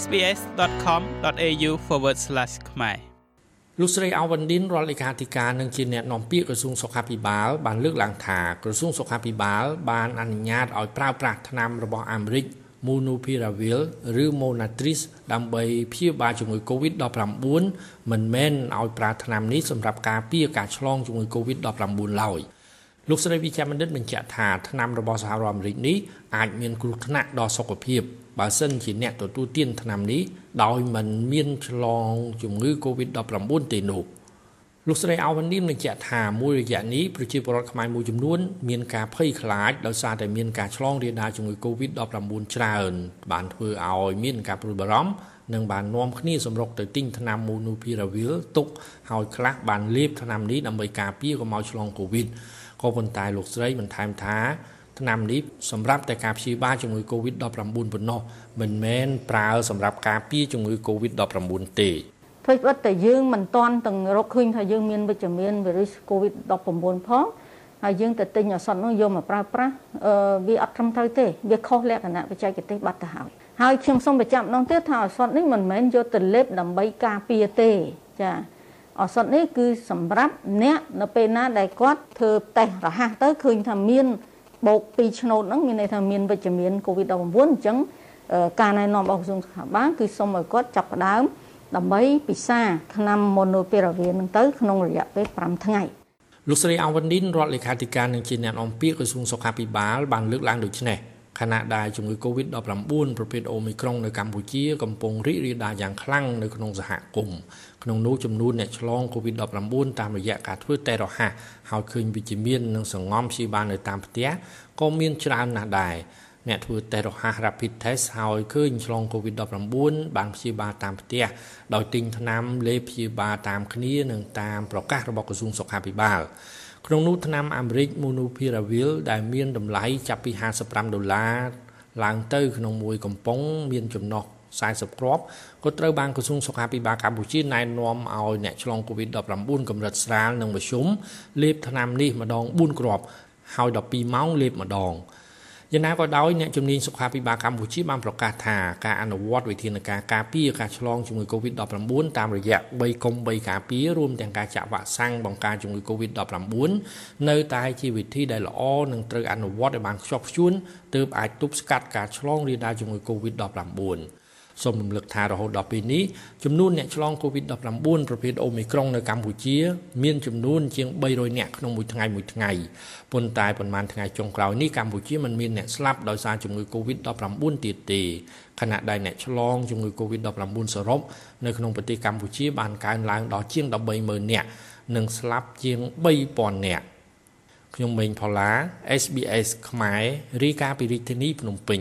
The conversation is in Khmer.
sbs.com.au/ ខ្មែរលោកស្រីអាវ៉ាន់ឌិនរដ្ឋលេខាធិការនិងជាអ្នកនាំពាក្យក្រសួងសុខាភិបាលបានលើកឡើងថាក្រសួងសុខាភិបាលបានអនុញ្ញាតឲ្យប្រើប្រាស់ថ្នាំរបស់អាមេរិក Monopiravir ឬ Monatrix ដើម្បីព្យាបាលជំងឺ Covid-19 មិនមែនឲ្យប្រើថ្នាំនេះសម្រាប់ការពារការឆ្លងជំងឺ Covid-19 ឡើយ លោកស្រីវិជ្ជបណ្ឌិតបញ្ជាក់ថាថ្នាំរបស់សហរដ្ឋអាមេរិកនេះអាចមានគ្រោះថ្នាក់ដល់សុខភាពបើសិនជាអ្នកទទួលទានថ្នាំនេះដោយមិនមានឆ្លងជំងឺ Covid-19 ទេនោះលោកស្រីអាវ៉ាន់ឌីនបញ្ជាក់ថាមួយរយៈនេះប្រជាពលរដ្ឋខ្មែរមួយចំនួនមានការភ័យខ្លាចដោយសារតែមានការឆ្លងរាលដាលជំងឺ Covid-19 ច្រើន បានធ្វើឲ្យមានការព្រួយបារម្ភនិងបាននាំគ្នាសម្រុកទៅទិញថ្នាំ Monopiravir ទុកហើយខ្លះបានលេបថ្នាំនេះដើម្បីការពារកុំឲ្យឆ្លង Covid ក៏ប៉ុន្តែលោកស្រីបន្ថែមថាថ្នាំនេះសម្រាប់តែការព្យាបាលជំងឺ Covid-19 ប៉ុណ្ណោះមិនមែនប្រើសម្រាប់ការពារជំងឺ Covid-19 ទេធ្វើបិទតែយើងមិនតាន់ទាំងរកឃើញថាយើងមានវិជ្ជមានវីរុស Covid-19 ផងហើយយើងទៅទិញឱសថនោះយកមកប្រើប្រាស់អឺវាអត់ត្រឹមត្រូវទេវាខុសលក្ខណៈបច្ចេកទេសបាត់ទៅហើយហើយខ្ញុំសូមបញ្ជាក់ម្ដងទៀតថាឱសថនេះមិនមែនយកទៅលេបដើម្បីការពារទេចា ឱសថនេះគឺសម្រាប់អ្នកនៅពេលណាដែលគាត់ធ្វើតេស្តរហ័សទៅឃើញថាមានបូក2ឆ្នោតហ្នឹងមានន័យថាមានវិជ្ជមាន COVID-19 អញ្ចឹងការណែនាំរបស់ក្រសួងសុខាភិបាលគឺសូមឲ្យគាត់ចាប់ផ្ដើមដើម្បីពិសាថ្នាំ Monopiravir នឹងទៅក្នុងរយៈពេល5ថ្ងៃលោកស្រីអាវ៉ាន់ឌិនរដ្ឋលេខាធិការនឹងជាអ្នកនាំពាក្យក្រសួងសុខាភិបាលបានលើកឡើងដូចនេះ ខណៈដែលជំងឺ Covid-19 ប្រភេទ Omicron នៅកម្ពុជាកំពុងរីករាលដាលយ៉ាងខ្លាំងនៅក្នុងសហគមន៍ក្នុងនោះចំនួនអ្នកឆ្លង Covid-19 តាមរយៈការធ្វើតេស្តរហ័សហើយឃើញវិជ្ជមាននិងសង្ងំព្យាបាលនៅតាមផ្ទះក៏មានច្រើនណាស់ដែរអ្នកធ្វើតេស្តរហ័ស Rapid Test ហើយឃើញឆ្លង COVID-19 បានព្យាបាលតាមផ្ទះដោយទិញថ្នាំលេបព្យាបាលតាមគ្នានិងតាមប្រកាសរបស់ក្រសួងសុខាភិបាល ក្នុងនោះថ្នាំអាមេរិក Monopiravir ដែលមានតម្លៃចាប់ពី55ដុល្លារឡើងទៅក្នុងមួយកំប៉ុងមានចំណុះ40គ្រាប់ក៏ត្រូវបានក្រសួងសុខាភិបាលកម្ពុជាណែនាំឲ្យអ្នកឆ្លង COVID-19 កម្រិតស្រាលនិងមធ្យមលេបថ្នាំនេះម្ដង4គ្រាប់ហើយ12ម៉ោងលេបម្ដង យ៉ាងណាក៏ដោយអ្នកជំនាញសុខាភិបាលកម្ពុជាបានប្រកាសថាការអនុវត្តវិធានការការពារការឆ្លងជំងឺ Covid-19 តាមរយៈ3កុំ3ការពាររួមទាំងការចាក់វ៉ាក់សាំងបង្ការជំងឺ Covid-19 នៅតែជាវិធីដែលល្អនិងត្រូវអនុវត្តឲ្យបានខ្ជាប់ខ្ជួនទើបអាចទប់ស្កាត់ការឆ្លងរាលដាលជំងឺ Covid-19 សូមរំលឹកថារហូតដល់ពេលនេះចំនួនអ្នកឆ្លង COVID-19 ប្រភេទ Omicron នៅកម្ពុជា មានចំនួនជាង300នាក់ក្នុងមួយថ្ងៃមួយថ្ងៃប៉ុន្តែប្រហែលថ្ងៃចុងក្រោយនេះកម្ពុជាមិនមានអ្នកស្លាប់ដោយសារជំងឺ COVID-19 ទៀតទេខណៈដែលអ្នកឆ្លងជំងឺ COVID-19 សរុបនៅក្នុងប្រទេសកម្ពុជាបានកើនឡើងដល់ជាង130,000នាក់និងស្លាប់ជាង3,000នាក់ខ្ញុំមេងផល្លា SBS ខ្មែររាយការណ៍ពីរាជធានីភ្នំពេញ